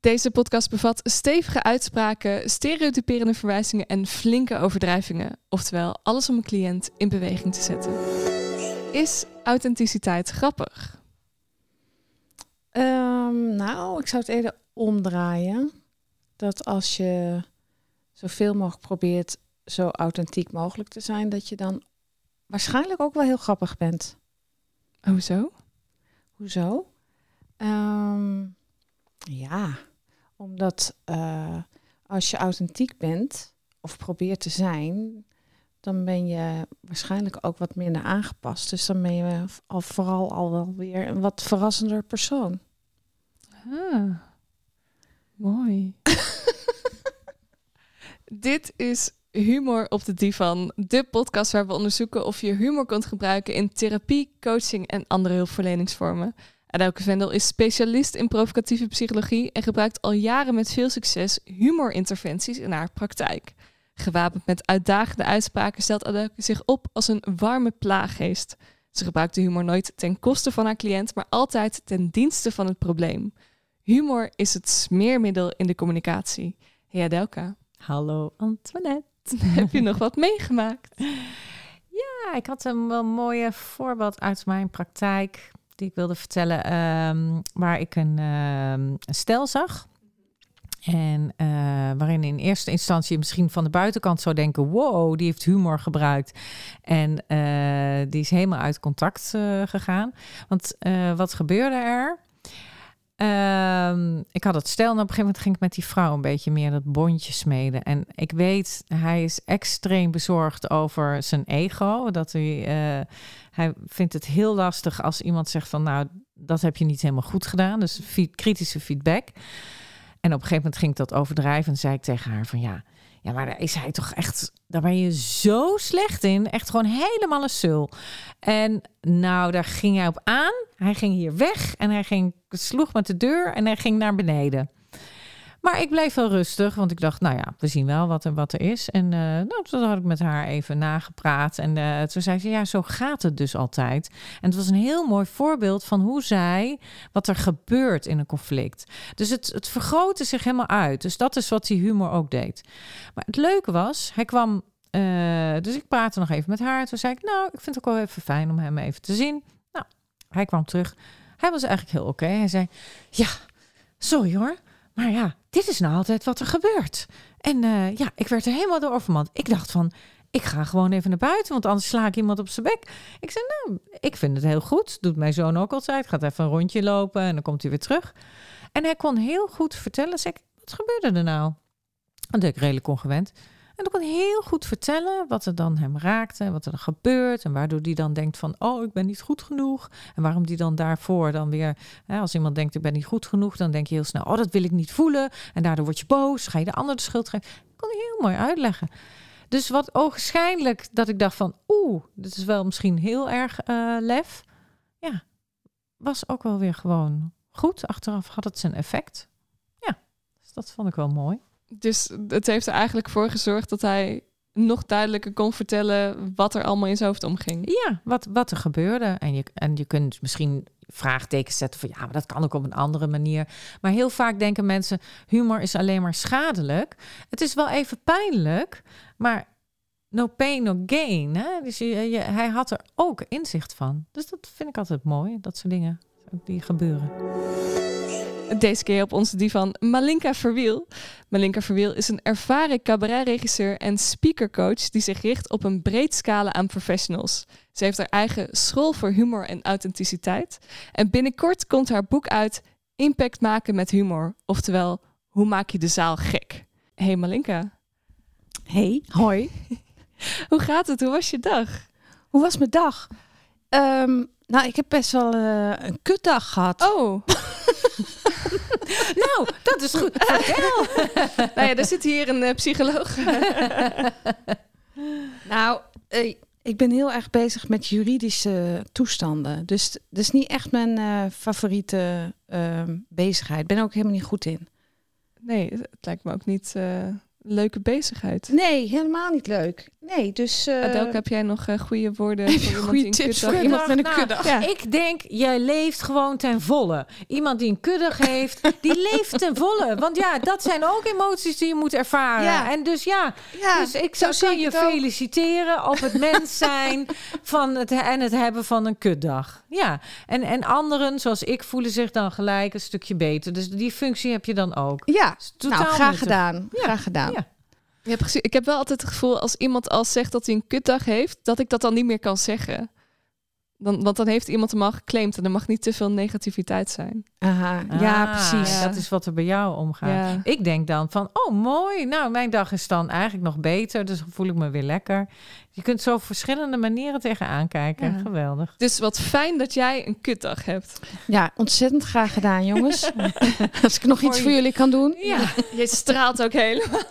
Deze podcast bevat stevige uitspraken, stereotyperende verwijzingen en flinke overdrijvingen. Oftewel, alles om een cliënt in beweging te zetten. Is authenticiteit grappig? Ehm, nou, ik zou het eerder omdraaien. Dat als je zoveel mogelijk probeert zo authentiek mogelijk te zijn, dat je dan waarschijnlijk ook wel heel grappig bent. Hoezo? Hoezo? Ehm, ja, omdat uh, als je authentiek bent of probeert te zijn, dan ben je waarschijnlijk ook wat minder aangepast. Dus dan ben je al vooral al wel weer een wat verrassender persoon. Ah, mooi. Dit is Humor op de Divan, de podcast waar we onderzoeken of je humor kunt gebruiken in therapie, coaching en andere hulpverleningsvormen. Adelke Vendel is specialist in provocatieve psychologie en gebruikt al jaren met veel succes humorinterventies in haar praktijk. Gewapend met uitdagende uitspraken stelt Adelke zich op als een warme plaaggeest. Ze gebruikt de humor nooit ten koste van haar cliënt, maar altijd ten dienste van het probleem. Humor is het smeermiddel in de communicatie. Hey Adelka. Hallo Antoinette. Heb je nog wat meegemaakt? Ja, ik had een wel mooie voorbeeld uit mijn praktijk die ik wilde vertellen, um, waar ik een, um, stel zag. En uh, waarin in eerste instantie misschien van de buitenkant zou denken: wow, die heeft humor gebruikt. En uh, die is helemaal uit contact uh, gegaan. Want wat gebeurde er? Um, ik had het stel en op een gegeven moment ging ik met die vrouw een beetje meer dat bondje smeden. En ik weet, hij is extreem bezorgd over zijn ego. Dat hij, uh, hij vindt het heel lastig als iemand zegt van nou, dat heb je niet helemaal goed gedaan. Dus kritische feedback. En op een gegeven moment ging ik dat overdrijven en zei ik tegen haar van ja, ja, maar daar is hij toch echt, daar ben je zo slecht in. Echt gewoon helemaal een sul. En nou, daar ging hij op aan. Hij ging hier weg en hij ging, sloeg met de deur en hij ging naar beneden. Maar ik bleef wel rustig, want ik dacht, nou ja, we zien wel wat er, wat er is. En uh, nou, toen had ik met haar even nagepraat. En uh, toen zei ze, ja, zo gaat het dus altijd. En het was een heel mooi voorbeeld van hoe zij, wat er gebeurt in een conflict. Dus het, het vergrootte zich helemaal uit. Dus dat is wat die humor ook deed. Maar het leuke was, hij kwam, uh, dus ik praatte nog even met haar. Toen zei ik, nou, ik vind het ook wel even fijn om hem even te zien. Nou, hij kwam terug. Hij was eigenlijk heel oké. Hij zei, ja, sorry hoor. Maar ja, dit is nou altijd wat er gebeurt. En uh, ja, ik werd er helemaal door overmand. Ik dacht van, ik ga gewoon even naar buiten, want anders sla ik iemand op zijn bek. Ik zei, nou, ik vind het heel goed. Doet mijn zoon ook altijd. Gaat even een rondje lopen en dan komt hij weer terug. En hij kon heel goed vertellen. Zeg, wat gebeurde er nou? Dat ik redelijk ongewend. En dan kon heel goed vertellen wat er dan hem raakte, wat er gebeurt. En waardoor die dan denkt van, oh, ik ben niet goed genoeg. En waarom die dan daarvoor dan weer, hè, als iemand denkt, ik ben niet goed genoeg, dan denk je heel snel, oh, dat wil ik niet voelen. En daardoor word je boos, ga je de ander de schuld geven. Dat kon hij heel mooi uitleggen. Dus wat ogenschijnlijk dat ik dacht van, oeh, dit is wel misschien heel erg uh, lef. Ja, was ook wel weer gewoon goed. Achteraf had het zijn effect. Ja, dus dat vond ik wel mooi. Dus het heeft er eigenlijk voor gezorgd dat hij nog duidelijker kon vertellen wat er allemaal in zijn hoofd omging. Ja, wat, wat er gebeurde. En je, en je kunt misschien vraagtekens zetten van ja, maar dat kan ook op een andere manier. Maar heel vaak denken mensen, humor is alleen maar schadelijk. Het is wel even pijnlijk, maar no pain, no gain. Hè? Dus hij had er ook inzicht van. Dus dat vind ik altijd mooi, dat soort dingen die gebeuren. Deze keer op onze divan Malinka Verwiel. Malinka Verwiel is een ervaren cabaretregisseur en speakercoach die zich richt op een breed scala aan professionals. Ze heeft haar eigen school voor humor en authenticiteit. En binnenkort komt haar boek uit Impact maken met humor. Oftewel, hoe maak je de zaal gek? Hey Malinka. Hey, hoi. hoe gaat het? Hoe was je dag? Hoe was mijn dag? Um, nou, ik heb best wel uh, een kutdag gehad. Oh. dat is goed. Vertel. nou ja, er zit hier een uh, psycholoog. nou, uh, ik ben heel erg bezig met juridische toestanden. Dus dat is niet echt mijn uh, favoriete uh, bezigheid. Ik ben ook helemaal niet goed in. Nee, het lijkt me ook niet leuke bezigheid. Nee, helemaal niet leuk. Nee, dus... eh, Adelke, heb jij nog eh, goede woorden voor iemand die goede een tips kutdag voor iemand met een Nou, kuddag? Ja. Ik denk, jij leeft gewoon ten volle. Iemand die een kuddig heeft, die leeft ten volle. Want ja, dat zijn ook emoties die je moet ervaren. Ja. En dus ja, Ja, dus ik zo zou kan je feliciteren op het mens zijn van het, en het hebben van een kutdag. Ja, en, en anderen, zoals ik, voelen zich dan gelijk een stukje beter. Dus die functie heb je dan ook. Ja, totaal nou, graag gedaan. Ja. Graag gedaan. Ja. Ja, precies. Ik heb wel altijd het gevoel als iemand al zegt dat hij een kutdag heeft, dat ik dat dan niet meer kan zeggen. Dan, want dan heeft iemand hem al geclaimd en er mag niet te veel negativiteit zijn. Aha, ja, Ah, precies. ja. Dat is wat er bij jou omgaat. Ja. Ik denk dan van, oh mooi, nou mijn dag is dan eigenlijk nog beter, dus dan voel ik me weer lekker. Je kunt zo op verschillende manieren tegenaan kijken. Ja. Geweldig. Dus wat fijn dat jij een kutdag hebt. Ja, ontzettend graag gedaan, jongens. Als ik nog iets Voor voor jullie kan doen. Ja, je straalt ook helemaal.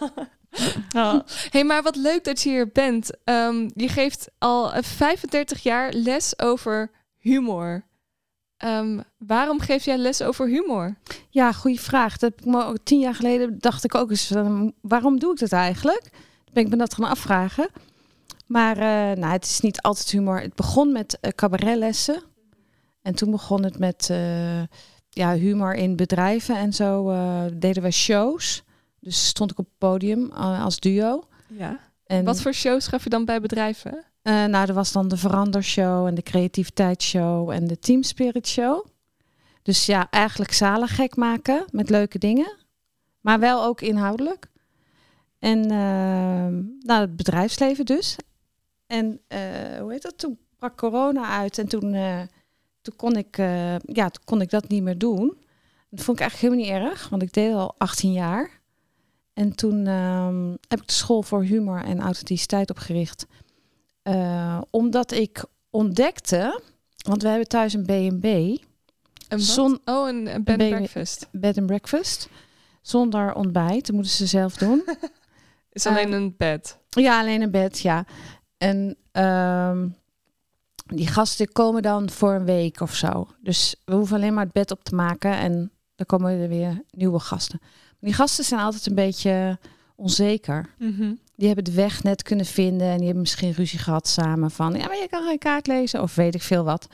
Oh. hey, maar wat leuk dat je hier bent. Ehm, je geeft al eh, 35 jaar les over humor. Ehm, waarom geef jij les over humor? Ja, goede vraag. Dat heb ik me ook tien jaar geleden dacht ik ook eens, van, waarom doe ik dat eigenlijk? Dan ben ik me dat gaan afvragen. Maar eh, nou, het is niet altijd humor. Het begon met eh, cabaretlessen. En toen begon het met eh, ja, humor in bedrijven en zo deden we shows. Dus stond ik op het podium eh, als duo. Ja. En, Wat voor shows gaf je dan bij bedrijven? eh, nou, er was dan de Verandershow en de Creativiteitsshow en de Team Spirit Show. Dus ja, eigenlijk zalen gek maken met leuke dingen. Maar wel ook inhoudelijk. En ehm, nou, het bedrijfsleven dus. En eh, hoe heet dat? Toen brak corona uit en toen, toen, kon ik, ja, toen kon ik dat niet meer doen. Dat vond ik eigenlijk helemaal niet erg, want ik deed al 18 jaar. En toen ehm, heb ik de school voor humor en authenticiteit opgericht. Eh, omdat ik ontdekte, want we hebben thuis een B&B, Een? Zon- oh, een, een bed and breakfast. bed and breakfast, zonder ontbijt. Dat moeten ze zelf doen. Is alleen een bed. Ja, alleen een bed, ja. En ehm, die gasten komen dan voor een week of zo. Dus we hoeven alleen maar het bed op te maken en dan komen er weer nieuwe gasten. Die gasten zijn altijd een beetje onzeker. Mhm. Die hebben de weg net kunnen vinden en die hebben misschien ruzie gehad samen van ja, maar je kan geen kaart lezen of weet ik veel wat.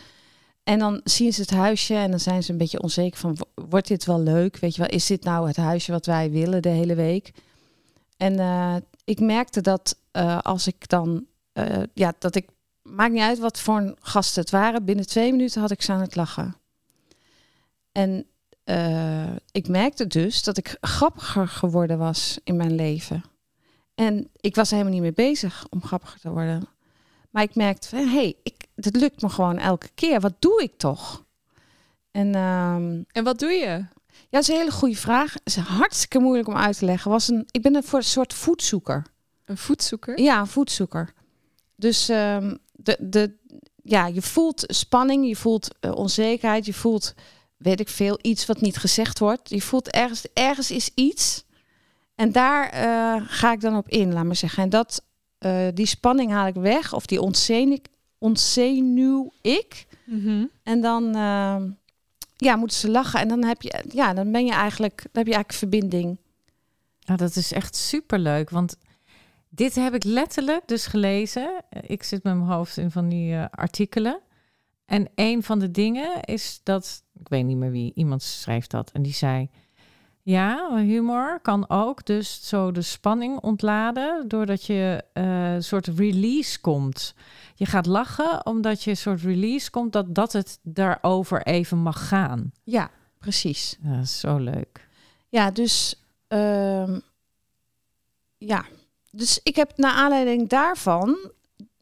En dan zien ze het huisje en dan zijn ze een beetje onzeker van wo- wordt dit wel leuk? Weet je wel, is dit nou het huisje wat wij willen de hele week? En eh, ik merkte dat eh, als ik dan eh, ja, dat ik maakt niet uit wat voor een gasten het waren, binnen twee minuten had ik ze aan het lachen. En eh, ik merkte dus dat ik grappiger geworden was in mijn leven. En ik was helemaal niet mee bezig om grappiger te worden. Maar ik merkte van, hé, hey, ik, dat lukt me gewoon elke keer. Wat doe ik toch? En ehm, En wat doe je? ja, dat is een hele goede vraag. Het is hartstikke moeilijk om uit te leggen. Was een, ik ben een voor een soort voedzoeker. Een voedzoeker? Ja, een voedzoeker. Dus ehm, de, de, ja, je voelt spanning, je voelt eh, onzekerheid, je voelt, weet ik veel, iets wat niet gezegd wordt. Je voelt ergens, ergens is iets. En daar eh, ga ik dan op in, laat maar zeggen. En dat, eh, die spanning haal ik weg, of die ontzenuw, ontzenuw ik. Mhm. En dan ehm, ja, moeten ze lachen. En dan heb je, ja, dan ben je eigenlijk, dan heb je eigenlijk verbinding. Nou, dat is echt superleuk, want dit heb ik letterlijk dus gelezen. Ik zit met mijn hoofd in van die eh, artikelen. En een van de dingen is dat, ik weet niet meer wie, iemand schreef dat. En die zei, ja, humor kan ook dus zo de spanning ontladen... doordat je eh, een soort release komt. Je gaat lachen omdat je een soort release komt... dat, dat het daarover even mag gaan. Ja, precies. Ja, dat is zo leuk. Ja, dus ehm, ja, dus ik heb naar aanleiding daarvan,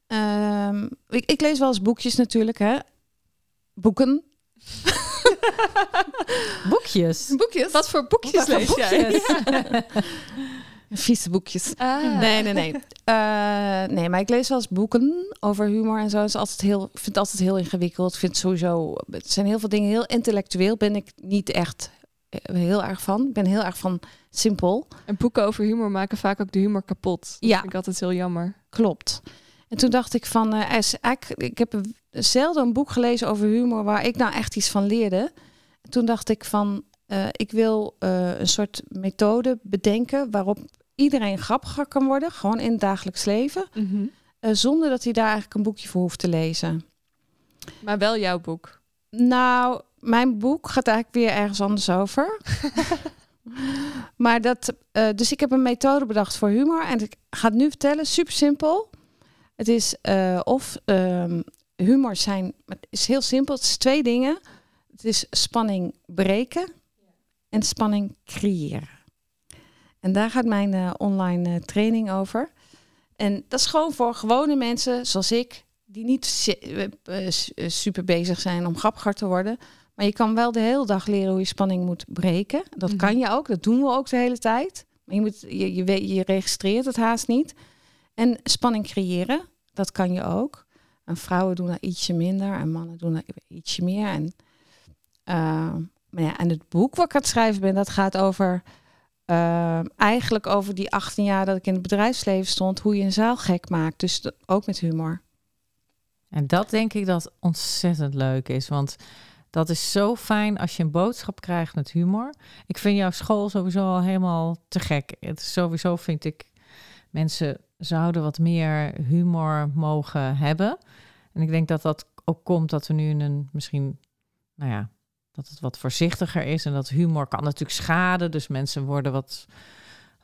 ehm, ik, ik lees wel eens boekjes natuurlijk, hè, boeken, Boekjes. boekjes, Wat voor boekjes lees jij? vieze boekjes. Ah. Nee, nee, nee. Eh, nee, maar ik lees wel eens boeken over humor en zo. Is altijd heel, ik vind het altijd heel ingewikkeld. Ik vind sowieso, het zijn heel veel dingen heel intellectueel. Ben ik niet echt eh, heel erg van. Ik ben heel erg van simpel. En boeken over humor maken vaak ook de humor kapot. Dat Ja. vind ik altijd heel jammer. Klopt. En toen dacht ik van, eh, ik heb zelden een boek gelezen over humor waar ik nou echt iets van leerde. En toen dacht ik van, eh, ik wil eh, een soort methode bedenken waarop iedereen grappiger kan worden, gewoon in het dagelijks leven, Mhm. zonder dat hij daar eigenlijk een boekje voor hoeft te lezen. Maar wel jouw boek. Nou, mijn boek gaat eigenlijk weer ergens anders over. maar dat, dus ik heb een methode bedacht voor humor en ik ga het nu vertellen, super simpel. Het is eh, of ehm, humor zijn, het is heel simpel, het is twee dingen. Het is spanning breken en spanning creëren. En daar gaat mijn eh, online eh, training over. En dat is gewoon voor gewone mensen zoals ik, die niet super bezig zijn om grappiger te worden. Maar je kan wel de hele dag leren hoe je spanning moet breken. Dat Mhm. kan je ook, dat doen we ook de hele tijd. Maar je, moet, je, je, je registreert het haast niet. En spanning creëren, dat kan je ook. En vrouwen doen dat ietsje minder en mannen doen dat ietsje meer. En, eh, maar ja, en het boek wat ik aan het schrijven ben, dat gaat over... eh, eigenlijk over die 18 jaar dat ik in het bedrijfsleven stond, hoe je een zaal gek maakt. Dus ook met humor. En dat denk ik dat ontzettend leuk is. Want dat is zo fijn als je een boodschap krijgt met humor. Ik vind jouw school sowieso al helemaal te gek. Het sowieso vind ik, mensen zouden wat meer humor mogen hebben. En ik denk dat dat ook komt dat we nu in een misschien, nou ja, dat het wat voorzichtiger is. En dat humor kan natuurlijk schaden. Dus mensen worden wat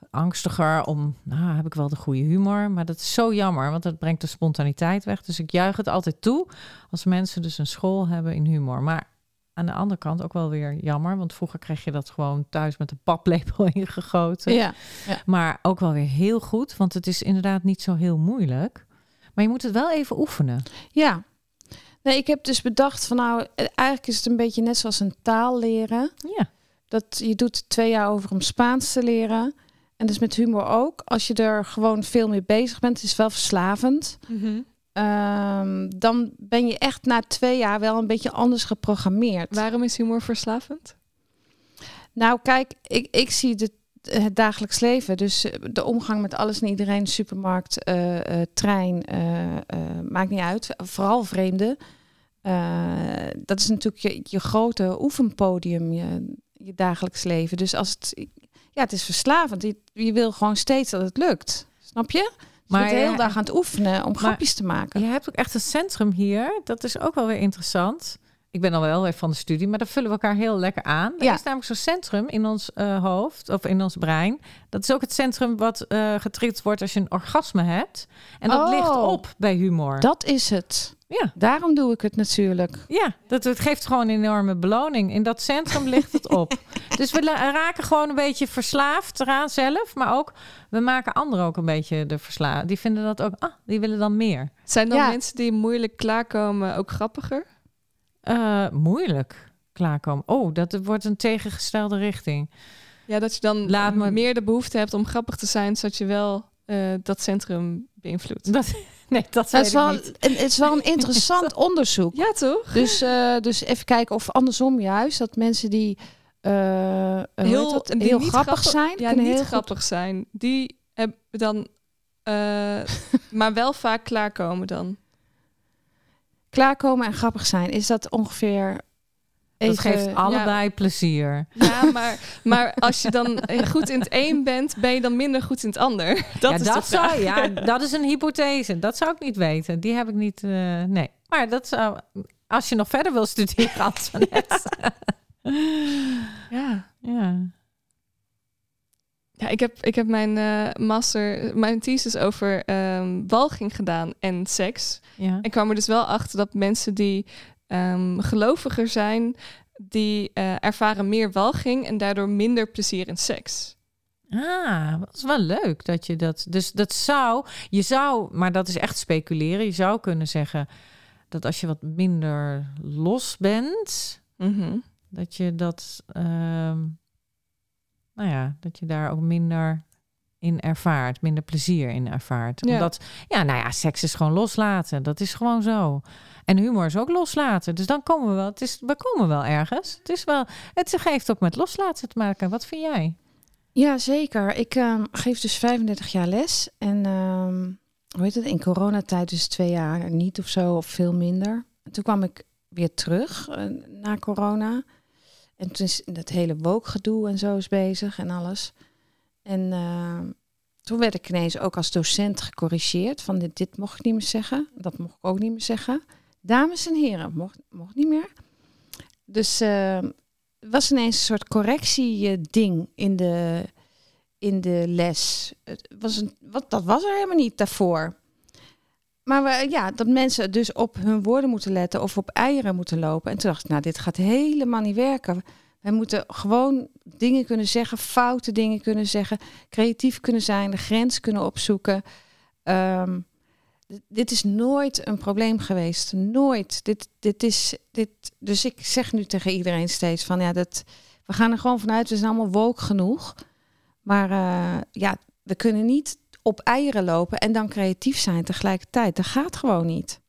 angstiger om, nou heb ik wel de goede humor. Maar dat is zo jammer, want dat brengt de spontaniteit weg. Dus ik juich het altijd toe als mensen dus een school hebben in humor. Maar aan de andere kant ook wel weer jammer, want vroeger kreeg je dat gewoon thuis met een paplepel ingegoten. Ja. Maar ook wel weer heel goed, want het is inderdaad niet zo heel moeilijk. Maar je moet het wel even oefenen. Ja. Nee, ik heb dus bedacht van nou, eigenlijk is het een beetje net zoals een taal leren. Ja, Dat je doet twee jaar over om Spaans te leren. En dus met humor ook. Als je er gewoon veel mee bezig bent, het is wel verslavend. Mhm. Ehm, dan ben je echt na twee jaar wel een beetje anders geprogrammeerd. Waarom is humor verslavend? Nou, kijk, ik, ik zie de, het dagelijks leven. Dus eh, de omgang met alles en iedereen, supermarkt, eh, eh, trein, eh, eh, maakt niet uit. Vooral vreemden. Eh, dat is natuurlijk je, je grote oefenpodium, je, je dagelijks leven. Dus als het, ja, het is verslavend. Je, je wil gewoon steeds dat het lukt. Snap je? Maar je bent de hele ja, dag aan het oefenen om grapjes te maken. je hebt ook echt een centrum hier. Dat is ook wel weer interessant. Ik ben al wel weer van de studie, maar dan vullen we elkaar heel lekker aan. Er Ja. is namelijk zo'n centrum in ons eh, hoofd of in ons brein. Dat is ook het centrum wat eh getriggerd wordt als je een orgasme hebt. En dat Oh. ligt op bij humor. Dat is het. Ja, Daarom doe ik het natuurlijk. ja dat, het geeft gewoon een enorme beloning. In dat centrum ligt het op. Dus we raken gewoon een beetje verslaafd eraan zelf. Maar ook, we maken anderen ook een beetje de verslaafd. Die vinden dat ook, ah, die willen dan meer. Zijn dan Ja. mensen die moeilijk klaarkomen ook grappiger? Eh, moeilijk klaarkomen. Oh, dat wordt een tegengestelde richting. Ja, dat je dan Laat me- meer de behoefte hebt om grappig te zijn, zodat je wel eh, dat centrum beïnvloedt. Dat, nee, dat Het weet is, ik wel, niet. een- het is wel een interessant onderzoek. Ja, toch? Dus, eh, dus even kijken of andersom juist, dat mensen die eh, heet dat? die heel grappig zijn, Ja, niet heel grappig zijn. Die hebben dan, eh, maar wel vaak klaarkomen dan. klaarkomen en grappig zijn. Is dat ongeveer even... dat geeft allebei plezier. Ja, maar, maar als je dan goed in het een bent, ben je dan minder goed in het ander. Dat ja, is dat zou, ja, dat is een hypothese. Dat zou ik niet weten. Die heb ik niet. eh, nee. Maar dat zou. Als je nog verder wil studeren, Antoinette. Ja. ja. Ja, ik heb, ik heb mijn eh, master, mijn thesis over ehm, walging gedaan en seks. ja. Ik kwam er dus wel achter dat mensen die ehm, geloviger zijn, die eh, ervaren meer walging en daardoor minder plezier in seks. Ah, dat is wel leuk dat je dat. Dus dat zou. Je zou. Maar dat is echt speculeren. Je zou kunnen zeggen. Dat als je wat minder los bent. Mhm. Dat je dat. ehm, nou ja, dat je daar ook minder in ervaart. Minder plezier in ervaart. Ja. Omdat. Ja, nou ja, seks is gewoon loslaten. Dat is gewoon zo. En humor is ook loslaten. Dus dan komen we wel. Het is, we komen wel ergens. Het is wel. Het geeft ook met loslaten te maken. Wat vind jij? Ja, zeker. Ik ehm, geef dus 35 jaar les. En ehm, hoe heet het? In coronatijd dus twee jaar niet of zo, of veel minder. En toen kwam ik weer terug eh, na corona. En toen is dat hele woke-gedoe en zo is bezig en alles. En ehm, toen werd ik ineens ook als docent gecorrigeerd. Van dit, dit mocht ik niet meer zeggen. Dat mocht ik ook niet meer zeggen. Dames en heren, mocht, mocht niet meer. Dus uh, was ineens een soort correctie-ding in de, in de les. Het was een, wat, dat was er helemaal niet daarvoor. Maar we, ja, dat mensen dus op hun woorden moeten letten of op eieren moeten lopen. En toen dacht ik, nou, dit gaat helemaal niet werken. We moeten gewoon dingen kunnen zeggen, foute dingen kunnen zeggen, creatief kunnen zijn, de grens kunnen opzoeken. Um, dit is nooit een probleem geweest. Nooit. Dit, dit is, dit, dus ik zeg nu tegen iedereen steeds van ja, dat, we gaan er gewoon vanuit, we zijn allemaal woke genoeg. Maar uh, ja, we kunnen niet op eieren lopen en dan creatief zijn tegelijkertijd. Dat gaat gewoon niet.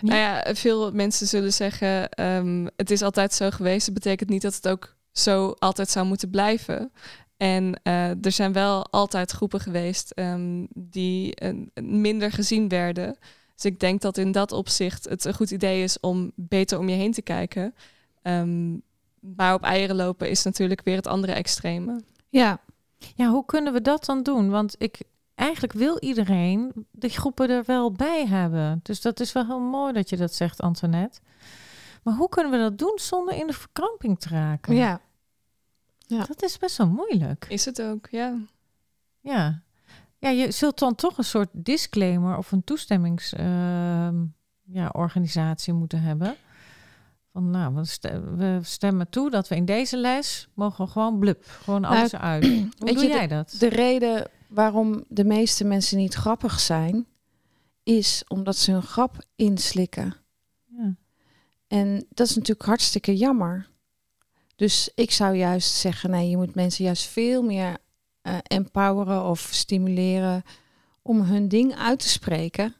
Nou ja, veel mensen zullen zeggen, um, het is altijd zo geweest. Dat betekent niet dat het ook zo altijd zou moeten blijven. En uh, er zijn wel altijd groepen geweest um, die uh, minder gezien werden. Dus ik denk dat in dat opzicht het een goed idee is om beter om je heen te kijken. Um, maar op eieren lopen is natuurlijk weer het andere extreme. Ja. Ja, hoe kunnen we dat dan doen? Want ik, eigenlijk wil iedereen de groepen er wel bij hebben. Dus dat is wel heel mooi dat je dat zegt, Antoinette. Maar hoe kunnen we dat doen zonder in de verkramping te raken? Ja. Ja. Dat is best wel moeilijk. Is het ook, ja. Ja. Ja, je zult dan toch een soort disclaimer of een toestemmingsorganisatie uh, ja, moeten hebben. Van nou, we stemmen toe dat we in deze les mogen gewoon blub, gewoon nou, alles uit. Hoe weet doe je, jij de, dat? De reden waarom de meeste mensen niet grappig zijn, is omdat ze hun grap inslikken. Ja. En dat is natuurlijk hartstikke jammer. Dus ik zou juist zeggen, nee, je moet mensen juist veel meer uh, empoweren of stimuleren om hun ding uit te spreken.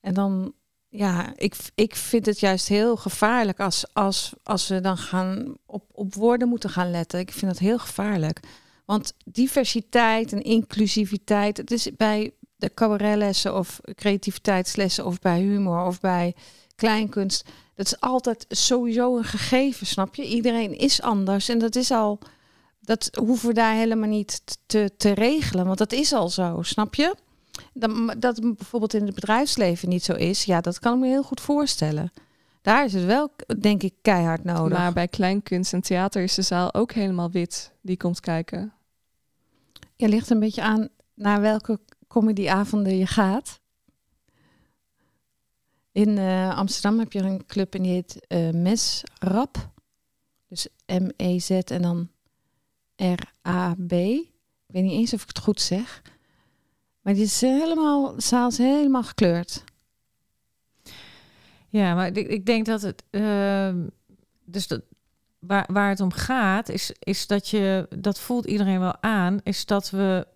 En dan, ja, ik, ik vind het juist heel gevaarlijk als, als, als we dan gaan op, op woorden moeten gaan letten. Ik vind dat heel gevaarlijk. Want diversiteit en inclusiviteit, het is bij de cabaretlessen of creativiteitslessen of bij humor of bij kleinkunst, dat is altijd sowieso een gegeven, snap je? Iedereen is anders en dat is al, dat hoeven we daar helemaal niet te, te regelen, want dat is al zo, snap je? Dat, dat bijvoorbeeld in het bedrijfsleven niet zo is, ja, dat kan ik me heel goed voorstellen. Daar is het wel, denk ik, keihard nodig. Maar bij kleinkunst en theater is de zaal ook helemaal wit die komt kijken. Je ligt een beetje aan naar welke comedyavonden je gaat. In uh, Amsterdam heb je een club en die heet uh, Mesrap. Dus M-E-Z en dan R-A-B. Ik weet niet eens of ik het goed zeg. Maar die is helemaal, de zaal is helemaal gekleurd. Ja, maar ik, denk dat het... Uh, dus dat, waar, waar het om gaat, is, is dat je, dat voelt iedereen wel aan, is dat we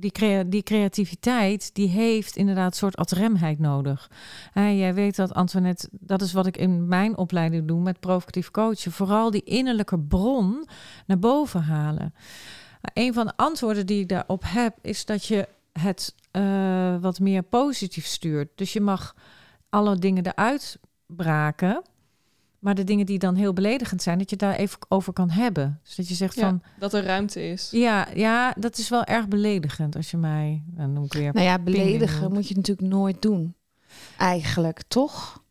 die, die creativiteit, die heeft inderdaad een soort adremheid nodig. Jij weet dat, Antoinette, dat is wat ik in mijn opleiding doe met provocatief coachen. Vooral die innerlijke bron naar boven halen. Een van de antwoorden die ik daarop heb, is dat je het uh, wat meer positief stuurt. Dus je mag alle dingen eruit braken. Maar de dingen die dan heel beledigend zijn, dat je daar even over kan hebben. Dus dat je zegt van. Dat er ruimte is. Ja, ja, dat is wel erg beledigend als je mij. Dan noem ik weer. Nou ja, beledigen moet je natuurlijk nooit doen. Eigenlijk, toch?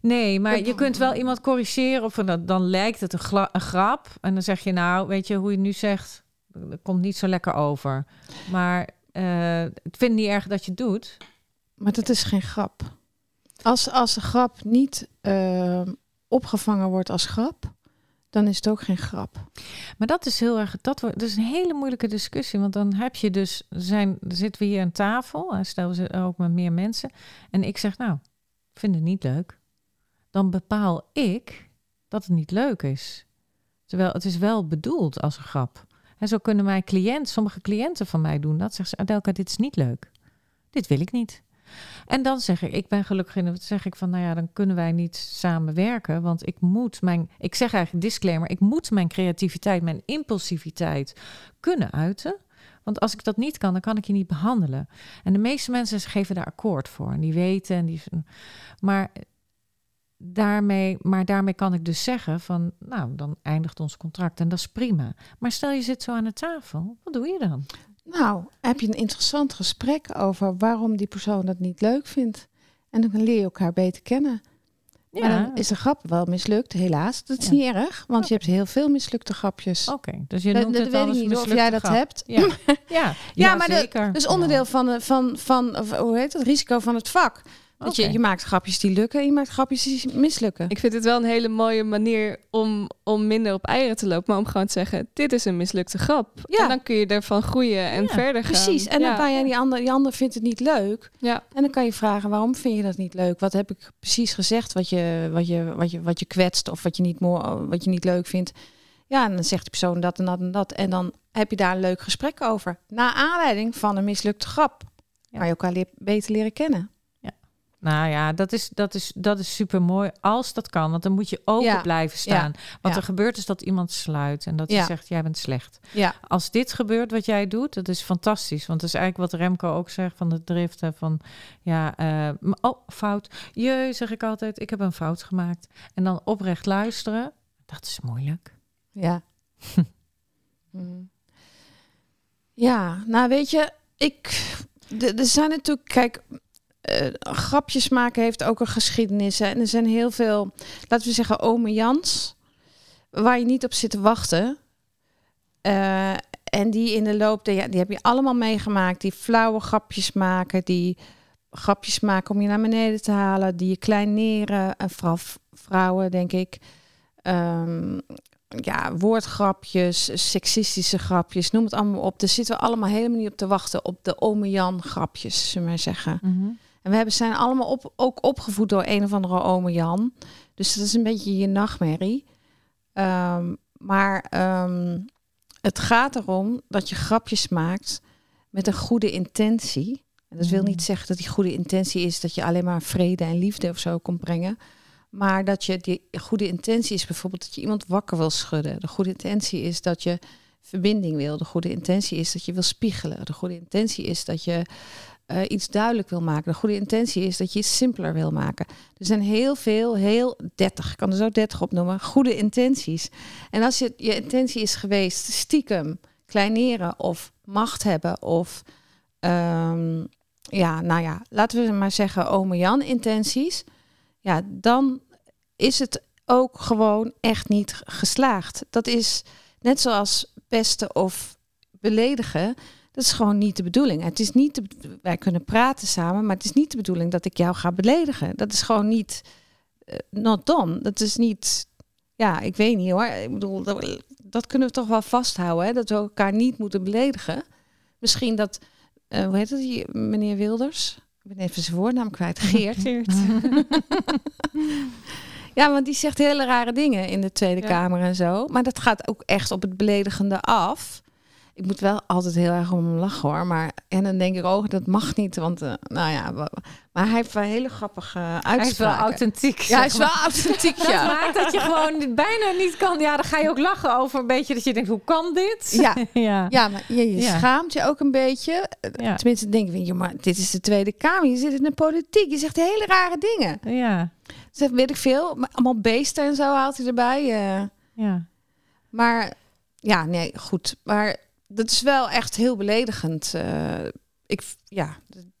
Nee, maar je kunt wel iemand corrigeren. Of dan, dan lijkt het een, een, grap. En dan zeg je, nou, weet je hoe je nu zegt. Dat komt niet zo lekker over. Maar uh, ik vind niet erg dat je het doet. Maar dat is geen grap. Als, als de grap niet. Uh, opgevangen wordt als grap, dan is het ook geen grap. Maar dat is heel erg, dat wordt dus een hele moeilijke discussie, want dan heb je dus, zijn, zitten we hier aan tafel, stel we ook met meer mensen, en ik zeg, nou, ik vind het niet leuk. Dan bepaal ik dat het niet leuk is. Terwijl het is wel bedoeld als een grap. En zo kunnen mijn cliënten, sommige cliënten van mij doen dat. Zeggen ze, Adelka, dit is niet leuk. Dit wil ik niet. En dan zeg ik, ik ben gelukkig in, dan zeg ik van, nou ja, dan kunnen wij niet samenwerken, want ik moet mijn, ik zeg eigenlijk disclaimer, ik moet mijn creativiteit, mijn impulsiviteit kunnen uiten. Want als ik dat niet kan, dan kan ik je niet behandelen. En de meeste mensen geven daar akkoord voor. En die weten. En die, maar, daarmee, maar daarmee kan ik dus zeggen van... nou, dan eindigt ons contract en dat is prima. Maar stel je zit zo aan de tafel, wat doe je dan? Nou, heb je een interessant gesprek over waarom die persoon dat niet leuk vindt. En dan leer je elkaar beter kennen. Maar Ja, dan is de grap wel mislukt, helaas. Dat is Ja. niet erg, want je hebt heel veel mislukte grapjes. oké. Dus je dat noemt dat het weet wel ik niet of jij dat grap. hebt. Ja, ja, Ja, maar dat- zeker. Dat is onderdeel van, de- van, van of, hoe heet het, risico van het vak. Dat je, je maakt grapjes die lukken en je maakt grapjes die mislukken. Ik vind het wel een hele mooie manier om, om minder op eieren te lopen. Maar om gewoon te zeggen, dit is een mislukte grap. Ja. En dan kun je ervan groeien en Ja, verder gaan. Precies, en dan kan je die ander, die ander vindt het niet leuk. Ja. En dan kan je vragen, waarom vind je dat niet leuk? Wat heb ik precies gezegd wat je, wat je, wat je, wat je kwetst of wat je, niet mooi, wat je niet leuk vindt? Ja, en dan zegt die persoon dat en dat en dat. En dan heb je daar een leuk gesprek over. Na aanleiding van een mislukte grap. Waar je elkaar beter leren kennen. Nou ja, dat is, dat is, dat is super mooi als dat kan. Want dan moet je open Ja. blijven staan. Wat Ja. er gebeurt is dat iemand sluit en dat hij zegt: Jij bent slecht. Ja, Als dit gebeurt wat jij doet, dat is fantastisch. Want dat is eigenlijk wat Remco ook zegt van de driften. Van ja, eh, oh, fout. Je, zeg ik altijd, ik heb een fout gemaakt. En dan oprecht luisteren, dat is moeilijk. ja. Mm. Ja, nou weet je, ik. Er zijn natuurlijk, kijk, eh, grapjes maken heeft ook een geschiedenis. Hè. En er zijn heel veel, laten we zeggen, ome Jans, waar je niet op zit te wachten. Eh, en die in de loop, der ja, die heb je allemaal meegemaakt. Die flauwe grapjes maken, die grapjes maken om je naar beneden te halen, die je kleineren. En vrouwen, denk ik. Ehm, ja, woordgrapjes, seksistische grapjes, noem het allemaal op. Daar zitten we allemaal helemaal niet op te wachten op de ome Jan grapjes, zullen we maar zeggen. En we hebben, zijn allemaal op, ook opgevoed door een of andere ome Jan. Dus dat is een beetje je nachtmerrie. Ehm, maar ehm, het gaat erom dat je grapjes maakt met een goede intentie. En dat wil Mhm. niet zeggen dat die goede intentie is dat je alleen maar vrede en liefde of zo komt brengen. Maar dat je die goede intentie is bijvoorbeeld dat je iemand wakker wil schudden. De goede intentie is dat je verbinding wil. De goede intentie is dat je wil spiegelen. De goede intentie is dat je eh, iets duidelijk wil maken. De goede intentie is dat je iets simpeler wil maken. Er zijn heel veel, heel 30, ik kan er zo 30 opnoemen, goede intenties. En als je, je intentie is geweest stiekem kleineren of macht hebben of ehm, ja, nou ja, laten we maar zeggen ome Jan intenties. Ja, dan is het ook gewoon echt niet geslaagd. Dat is net zoals pesten of beledigen. Dat is gewoon niet de bedoeling. Het is niet de, wij kunnen praten samen, maar het is niet de bedoeling dat ik jou ga beledigen. Dat is gewoon niet eh, not done. Dat is niet. Ja, ik weet niet hoor. Ik bedoel, dat, dat kunnen we toch wel vasthouden, hè? dat we elkaar niet moeten beledigen. Misschien dat, eh, hoe heet het, die meneer Wilders? Ik ben even zijn voornaam kwijt. Geert. Ja, want die zegt hele rare dingen in de Tweede Ja. Kamer en zo. Maar dat gaat ook echt op het beledigende af. Ik moet wel altijd heel erg om hem lachen hoor. Maar en dan denk ik, oh, dat mag niet. Want, eh, nou ja, maar hij heeft wel hele grappige uitspraken. Hij is wel authentiek. Ja, hij is zeg wel authentiek, Dat ja. maakt dat je gewoon bijna niet kan. Ja, dan ga je ook lachen over een beetje dat je denkt, hoe kan dit? Ja. ja. Ja, maar je, je Ja. schaamt je ook een beetje. Ja. Tenminste, denk ik, maar dit is de Tweede Kamer. Je zit in de politiek. Je zegt hele rare dingen. Ja. Zegt, weet ik veel. Maar allemaal beesten en zo haalt hij erbij. eh. ja. Maar ja, nee, goed. Maar dat is wel echt heel beledigend. eh, ik, ja,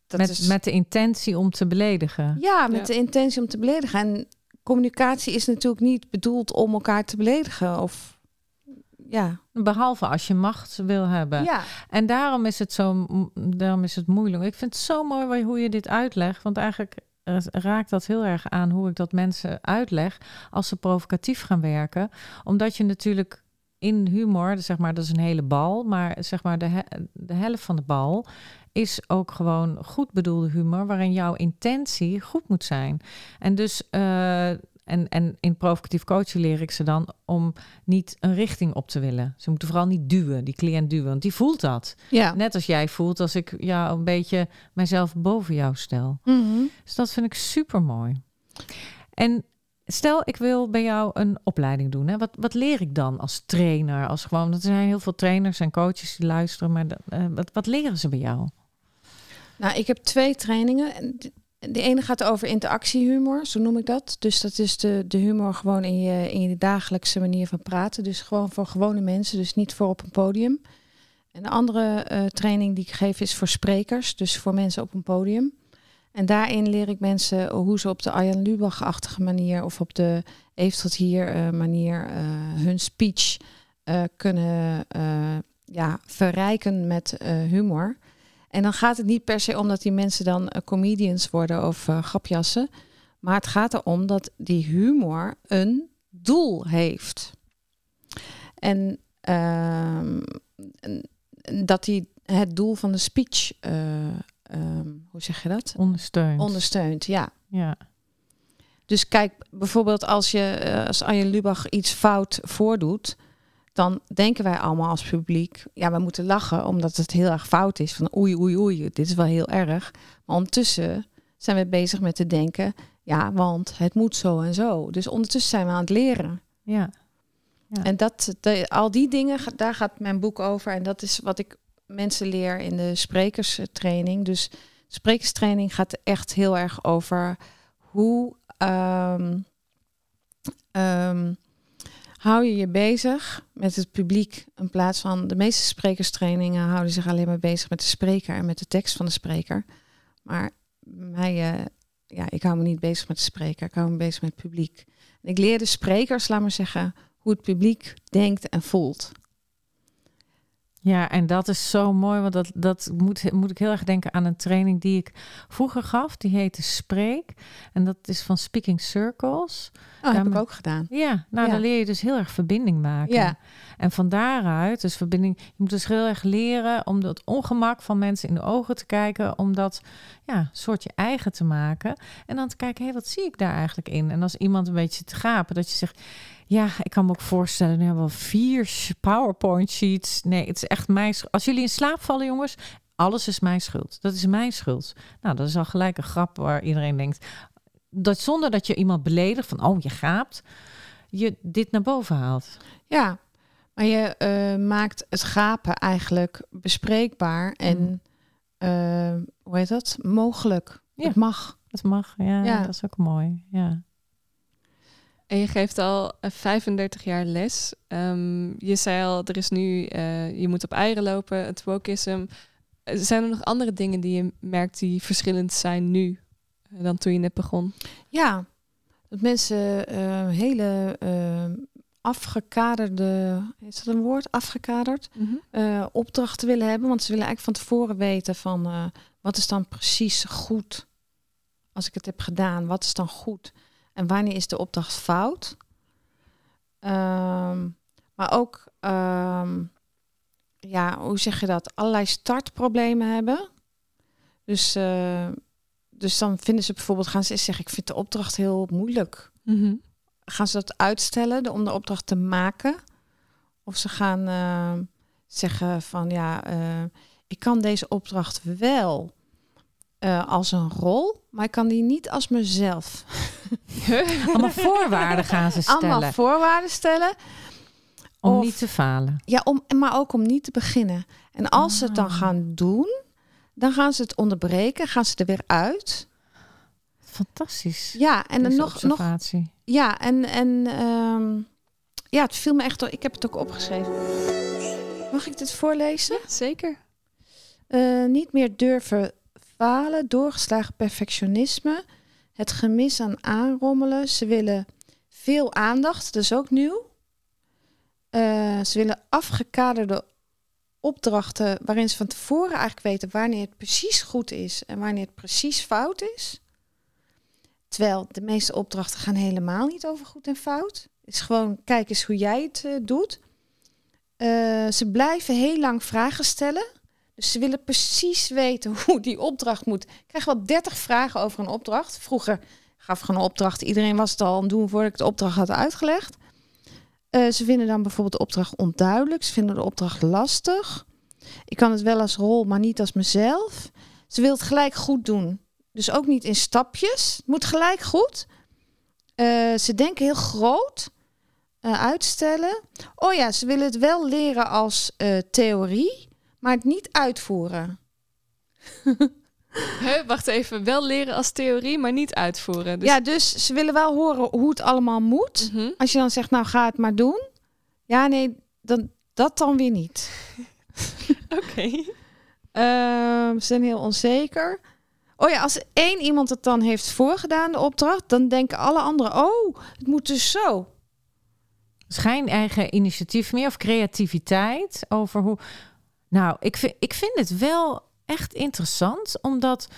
dat met, is, met de intentie om te beledigen. ja, met Ja. de intentie om te beledigen. En communicatie is natuurlijk niet bedoeld om elkaar te beledigen. Of ja, Behalve als je macht wil hebben. ja. En daarom is het zo, daarom is het moeilijk. Ik vind het zo mooi hoe je dit uitlegt, want eigenlijk raakt dat heel erg aan hoe ik dat mensen uitleg als ze provocatief gaan werken, omdat je natuurlijk in humor, zeg maar, dat is een hele bal, maar zeg maar de, he- de helft van de bal is ook gewoon goed bedoelde humor, waarin jouw intentie goed moet zijn. En dus eh, en, en in provocatief coachen leer ik ze dan om niet een richting op te willen. Ze moeten vooral niet duwen, die cliënt duwen, want die voelt dat. ja. Net als jij voelt als ik ja, een beetje mijzelf boven jou stel. Mhm. Dus dat vind ik super mooi. En stel, ik wil bij jou een opleiding doen. Hè? Wat, wat leer ik dan als trainer? Als gewoon, er zijn heel veel trainers en coaches die luisteren, maar eh, wat, wat leren ze bij jou? Nou, ik heb twee trainingen. En de- De ene gaat over interactiehumor, zo noem ik dat. Dus dat is de, de humor gewoon in je, in je dagelijkse manier van praten. Dus gewoon voor gewone mensen, dus niet voor op een podium. En de andere eh, training die ik geef is voor sprekers, dus voor mensen op een podium. En daarin leer ik mensen hoe ze op de Arjan Lubach-achtige manier of op de Heeft tot hier eh, manier eh, hun speech eh, kunnen ja, verrijken met humor. En dan gaat het niet per se om dat die mensen dan comedians worden of grapjassen. Maar het gaat erom dat die humor een doel heeft. En, ehm, dat die het doel van de speech, eh, ehm, hoe zeg je dat? Ondersteund. Ondersteunt, ja. ja. Dus kijk, bijvoorbeeld als je eh, als Arjen Lubach iets fout voordoet, dan denken wij allemaal als publiek, ja, we moeten lachen omdat het heel erg fout is. Van oei, oei, oei, dit is wel heel erg. Maar ondertussen zijn we bezig met te denken, ja, want het moet zo en zo. Dus ondertussen zijn we aan het leren. ja. Ja. En dat, de, al die dingen, daar gaat mijn boek over. En dat is wat ik mensen leer in de sprekerstraining. Dus sprekerstraining gaat echt heel erg over hoe ehm, ehm, hou je je bezig met het publiek. In plaats van de meeste sprekerstrainingen houden zich alleen maar bezig met de spreker en met de tekst van de spreker. Maar mij, eh, ja, ik hou me niet bezig met de spreker. Ik hou me bezig met het publiek. Ik leer de sprekers, laat maar zeggen, hoe het publiek denkt en voelt. Ja, en dat is zo mooi, want dat, dat moet, moet ik heel erg denken aan een training die ik vroeger gaf. Die heette Spreek. En dat is van Speaking Circles. Oh, heb Ja, ik maar- ook gedaan. Ja, nou Ja. dan leer je dus heel erg verbinding maken. Ja. En van daaruit, dus verbinding, je moet dus heel erg leren om dat ongemak van mensen in de ogen te kijken, om dat ja, soort je eigen te maken. En dan te kijken, hé, wat zie ik daar eigenlijk in? En als iemand een beetje te gapen, dat je zegt, ja, ik kan me ook voorstellen, nu hebben we vier PowerPoint sheets. Nee, het is echt mijn schuld. Als jullie in slaap vallen, jongens, alles is mijn schuld. Dat is mijn schuld. Nou, dat is al gelijk een grap waar iedereen denkt, dat zonder dat je iemand beledigt van, oh, je gaapt, je dit naar boven haalt. Ja, maar je eh, maakt het gapen eigenlijk bespreekbaar en Mm. eh, hoe heet dat? Mogelijk. Ja. Het mag. Dat mag, ja, Ja. dat is ook mooi. Ja. En je geeft al eh, 35 jaar les. Ehm, je zei al, er is nu, eh, je moet op eieren lopen, het wokeism. Eh, Zijn er nog andere dingen die je merkt die verschillend zijn nu eh, dan toen je net begon? Ja, dat mensen eh, hele eh, afgekaderde, is dat een woord? Afgekaderd? eh, opdrachten willen hebben. Want ze willen eigenlijk van tevoren weten van eh, wat is dan precies goed als ik het heb gedaan. Wat is dan goed? En wanneer is de opdracht fout? Ehm, maar ook, ehm, ja, hoe zeg je dat? Allerlei startproblemen hebben. Dus, eh, dus dan vinden ze bijvoorbeeld, gaan ze zeggen, ik vind de opdracht heel moeilijk Mhm. gaan ze dat uitstellen om de opdracht te maken? Of ze gaan eh, zeggen van ja, eh, ik kan deze opdracht wel eh, als een rol, maar ik kan die niet als mezelf. Allemaal voorwaarden gaan ze stellen Allemaal voorwaarden stellen. om of- niet te falen. Ja, om, maar ook om niet te beginnen. En als ze het dan Ah. gaan doen, dan gaan ze het onderbreken, gaan ze er weer uit. Fantastisch. Ja, en dan nog, nog. Ja, en, en ehm, ja, het viel me echt door. Ik heb het ook opgeschreven. Mag ik dit voorlezen? Zeker. Eh, niet meer durven falen, doorgeslagen perfectionisme, het gemis aan aanrommelen. Ze willen veel aandacht, dat is ook nieuw. Eh, ze willen afgekaderde opdrachten waarin ze van tevoren eigenlijk weten wanneer het precies goed is en wanneer het precies fout is. Terwijl de meeste opdrachten gaan helemaal niet over goed en fout. Het is gewoon, kijk eens hoe jij het eh, doet. Eh, ze blijven heel lang vragen stellen. Dus ze willen precies weten hoe die opdracht moet. Ik krijg wel 30 vragen over een opdracht. Vroeger gaf ik een opdracht. Iedereen was het al aan het doen voordat ik de opdracht had uitgelegd. Eh, ze vinden dan bijvoorbeeld de opdracht onduidelijk. Ze vinden de opdracht lastig. Ik kan het wel als rol, maar niet als mezelf. Ze wil het gelijk goed doen. Dus ook niet in stapjes. Het moet gelijk goed. Eh, ze denken heel groot. Eh, uitstellen. Oh ja, ze willen het wel leren als theorie, maar het niet uitvoeren. Wacht even, wel leren als theorie, maar niet uitvoeren. Dus, Ja, dus ze willen wel horen hoe het allemaal moet. Mhm. Als je dan zegt, nou ga het maar doen. Ja, nee, dan, dat dan weer niet. Oké. Ehm, ze zijn heel onzeker. Oh ja, als één iemand het dan heeft voorgedaan, de opdracht, dan denken alle anderen, oh, het moet dus zo. Geen eigen initiatief meer of creativiteit over hoe. Nou, ik vind, ik vind het wel echt interessant, omdat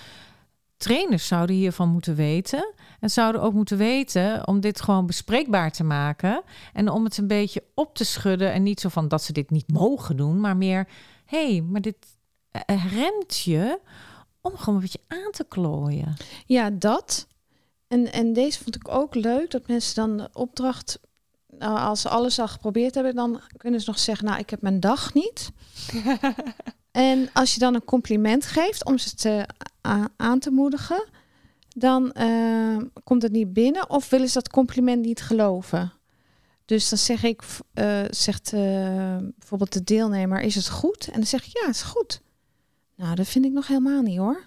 trainers zouden hiervan moeten weten. En zouden ook moeten weten om dit gewoon bespreekbaar te maken. En om het een beetje op te schudden. En niet zo van dat ze dit niet mogen doen, maar meer: hé, hey, maar dit eh, remt je om gewoon een beetje aan te klooien. Ja, dat. En, en deze vond ik ook leuk, dat mensen dan de opdracht, nou, als ze alles al geprobeerd hebben, dan kunnen ze nog zeggen, nou, ik heb mijn dag niet. en als je dan een compliment geeft om ze te, aan te moedigen, dan eh, komt het niet binnen of willen ze dat compliment niet geloven. Dus dan zeg ik, eh, zegt eh, bijvoorbeeld de deelnemer, is het goed? En dan zeg ik, ja, het is goed. Nou, dat vind ik nog helemaal niet hoor.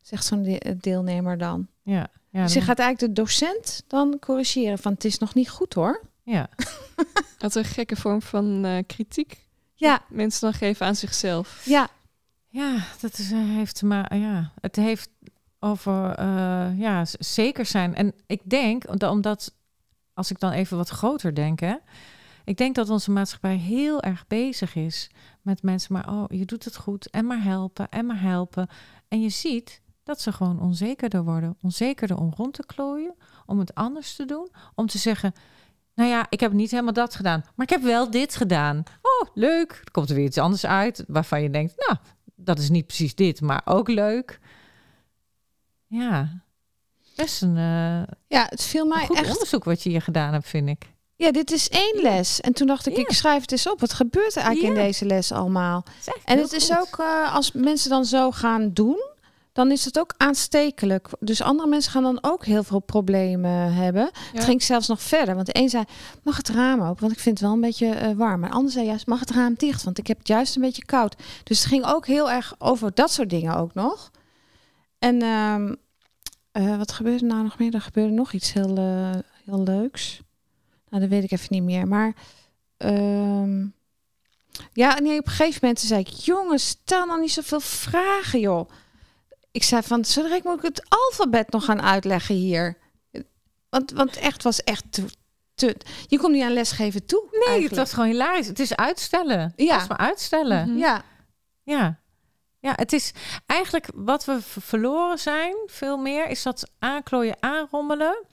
Zegt zo'n de- eh, deelnemer dan. Ja, ja, dus je gaat eigenlijk de docent dan corrigeren van het is nog niet goed hoor. Ja. Wat een gekke vorm van eh, kritiek. Ja, Mensen dan geven aan zichzelf. ja, Ja, dat is, eh, heeft te maken. Ja, het heeft over eh, ja, zeker zijn. En ik denk, omdat- omdat als ik dan even wat groter denk, hè, ik denk dat onze maatschappij heel erg bezig is met mensen, maar oh, je doet het goed en maar helpen en maar helpen. En je ziet dat ze gewoon onzekerder worden, onzekerder om rond te klooien, om het anders te doen, om te zeggen. Nou ja, ik heb niet helemaal dat gedaan, maar ik heb wel dit gedaan. Oh, leuk. Er komt er weer iets anders uit waarvan je denkt, nou, dat is niet precies dit, maar ook leuk. Ja, best een, eh, ja, het viel mij een goed echt. onderzoek wat je hier gedaan hebt, vind ik. Ja, dit is één les. En toen dacht ik, Ja. ik schrijf het eens op. Wat gebeurt er eigenlijk Ja. in deze les allemaal? En het is ook, eh, als mensen dan zo gaan doen, dan is het ook aanstekelijk. Dus andere mensen gaan dan ook heel veel problemen hebben. Ja. Het ging zelfs nog verder. Want de een zei, mag het raam open? Want ik vind het wel een beetje eh, warm. Maar de ander zei juist, mag het raam dicht? Want ik heb het juist een beetje koud. Dus het ging ook heel erg over dat soort dingen ook nog. En ehm, eh, wat gebeurde nou nog meer? Er gebeurde nog iets heel, eh, heel leuks. Nou, dat weet ik even niet meer. Maar ehm, ja, nee, op een gegeven moment zei ik... jongens, stel nou niet zoveel vragen, joh. Ik zei van, zodra ik moet ik het alfabet nog gaan uitleggen hier. Want, want echt was echt te, te... Je komt niet aan lesgeven toe. Nee, het was gewoon hilarisch. Het is uitstellen. Ja. Het was maar uitstellen. Mhm. Ja, Ja. Ja, het is eigenlijk wat we verloren zijn, veel meer, is dat aanklooien, aanrommelen.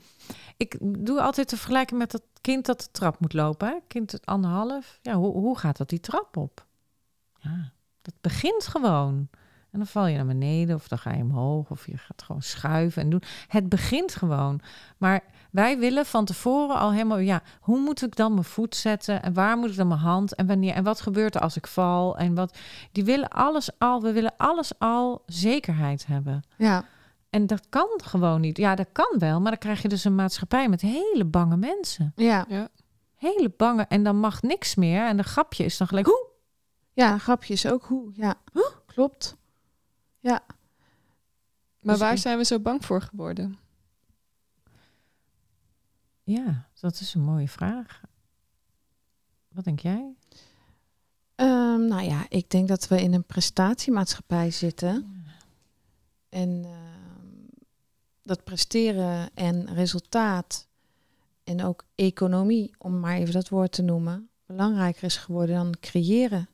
Ik doe altijd de vergelijking met dat kind dat de trap moet lopen. Hè? Kind het anderhalf. Ja, hoe, hoe gaat dat die trap op? Ja, dat begint gewoon. En dan val je naar beneden of dan ga je omhoog of je gaat gewoon schuiven en doen. Het begint gewoon. Maar wij willen van tevoren al helemaal, ja, hoe moet ik dan mijn voet zetten en waar moet ik dan mijn hand en wanneer en wat gebeurt er als ik val en wat. Die willen alles al, we willen alles al zekerheid hebben. ja. En dat kan gewoon niet. Ja, dat kan wel, maar dan krijg je dus een maatschappij met hele bange mensen. Ja, Ja. Hele bange en dan mag niks meer en de grapje is dan gelijk, hoe? ja, grapje is ook hoe. Ja, klopt. Ja. Maar Dus waar ik- zijn we zo bang voor geworden? Ja, dat is een mooie vraag. Wat denk jij? Ehm, nou ja, ik denk dat we in een prestatiemaatschappij zitten. En ehm, dat presteren en resultaat en ook economie, om maar even dat woord te noemen, belangrijker is geworden dan creëren.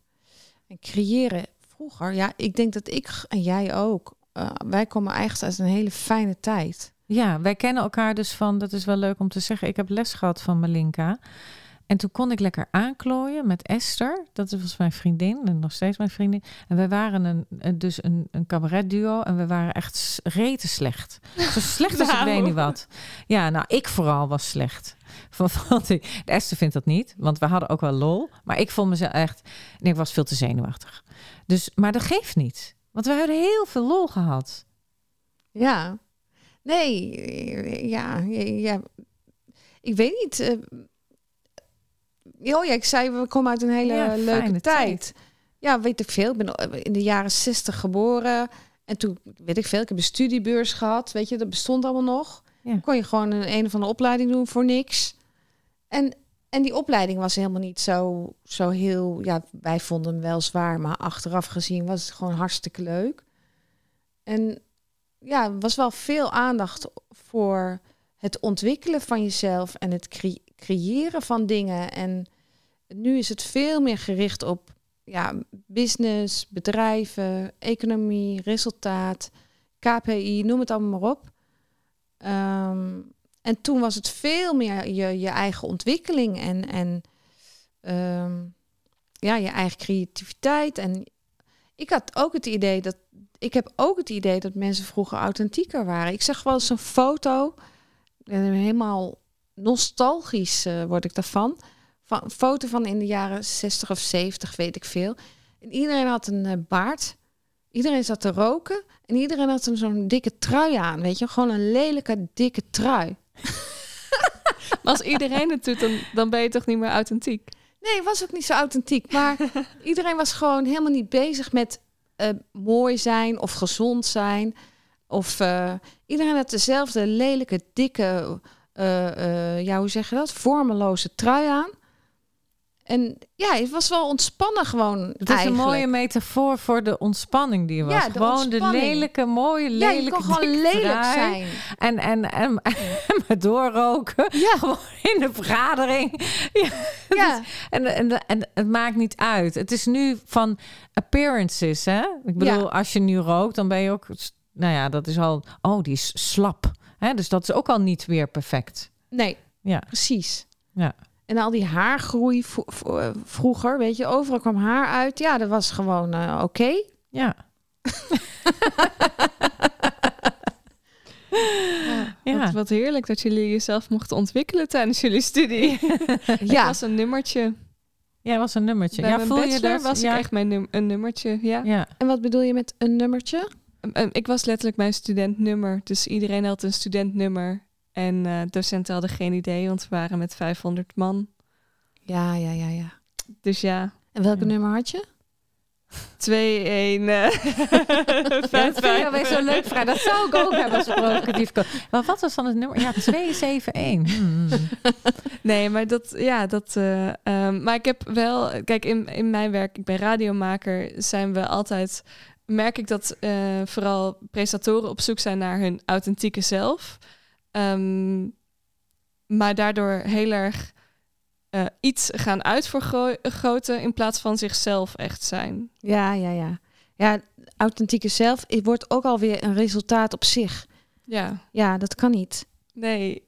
En creëren vroeger, ja, ik denk dat ik en jij ook, eh, wij komen eigenlijk uit een hele fijne tijd. Ja, wij kennen elkaar dus van, dat is wel leuk om te zeggen. Ik heb les gehad van Malinka. En toen kon ik lekker aanklooien met Esther. Dat was mijn vriendin en nog steeds mijn vriendin. En wij waren een, dus een, een cabaretduo en we waren echt s- rete slecht. Zo slecht als ik weet niet wat. Ja, nou, ik vooral was slecht. Van, van Esther vindt dat niet, want we hadden ook wel lol. Maar ik vond mezelf echt... Nee, ik was veel te zenuwachtig. Dus, maar dat geeft niet. Want we hebben heel veel lol gehad. Ja. Nee, eh, ja, ja. Ik weet niet. eh, oh ja, ik zei, we komen uit een hele Ja, leuke tijd. tijd. Ja, weet ik veel. Ik ben in de jaren zestig geboren. En toen, weet ik veel, ik heb een studiebeurs gehad. Weet je, dat bestond allemaal nog. Ja. Kon je gewoon een, een of andere opleiding doen voor niks. En En die opleiding was helemaal niet zo, zo heel... Ja, wij vonden hem wel zwaar, maar achteraf gezien was het gewoon hartstikke leuk. En ja, er was wel veel aandacht voor het ontwikkelen van jezelf en het cre- creëren van dingen. En nu is het veel meer gericht op ja, business, bedrijven, economie, resultaat, KPI, noem het allemaal maar op. Ehm, en toen was het veel meer je, je eigen ontwikkeling en, en ehm, ja, je eigen creativiteit. En ik had ook het idee dat ik heb ook het idee dat mensen vroeger authentieker waren. Ik zag wel eens een foto, en helemaal nostalgisch eh, word ik daarvan. Van, een foto van in de jaren 60 of 70, weet ik veel. En iedereen had een eh, baard. Iedereen zat te roken. En iedereen had zo'n dikke trui aan, weet je. Gewoon een lelijke, dikke trui. Als iedereen het doet, dan, dan ben je toch niet meer authentiek? Nee, was ook niet zo authentiek. Maar iedereen was gewoon helemaal niet bezig met eh, mooi zijn of gezond zijn. Of eh, iedereen had dezelfde lelijke, dikke, eh, ja, hoe zeg je dat? Vormeloze trui aan. En ja, het was wel ontspannen gewoon Het is eigenlijk. een mooie metafoor voor de ontspanning die was. Ja, de gewoon de lelijke, mooie, Ja, lelijke je kon gewoon lelijk zijn. En, en, en, en maar doorroken. Ja, Gewoon in de vergadering. Ja. ja. En, en, en het maakt niet uit. Het is nu van appearances, hè? Ik bedoel, Ja. als je nu rookt, dan ben je ook... Nou ja, dat is al... Oh, die is slap. Hè? Dus dat is ook al niet weer perfect. Nee, Ja. precies. Ja. En al die haargroei eh, vroeger, weet je, overal kwam haar uit. Ja, dat was gewoon eh, oké. Ja. Ja. Wat, wat heerlijk dat jullie jezelf mochten ontwikkelen tijdens jullie studie. Ik Ja, was een nummertje. Ja, was een nummertje. Bij ja, mijn voel je dat? was ja. ik echt mijn num- een nummertje, ja. Ja. en wat bedoel je met een nummertje? Um, um, Ik was letterlijk mijn studentnummer. Dus iedereen had een studentnummer. En eh, docenten hadden geen idee, want we waren met 500 man. Ja, ja, ja, ja. Dus ja, En welke Ja. nummer had je? 2, 1, eh, Ja, dat vind ik alweer leuk, Vrij. Dat zou ik ook hebben als provocatief. Maar wat was dan het nummer? Ja, 271. Hmm. Nee, maar dat, ja, dat. eh, ehm, maar ik heb wel, kijk, in, in mijn werk, ik ben radiomaker, zijn we altijd, merk ik dat eh, vooral presentatoren op zoek zijn naar hun authentieke zelf. Ehm, maar daardoor heel erg eh, iets gaan uitvergroten in plaats van zichzelf echt zijn. Ja, ja, ja. Ja, authentieke zelf het wordt ook alweer een resultaat op zich. Ja, Ja, dat kan niet. nee.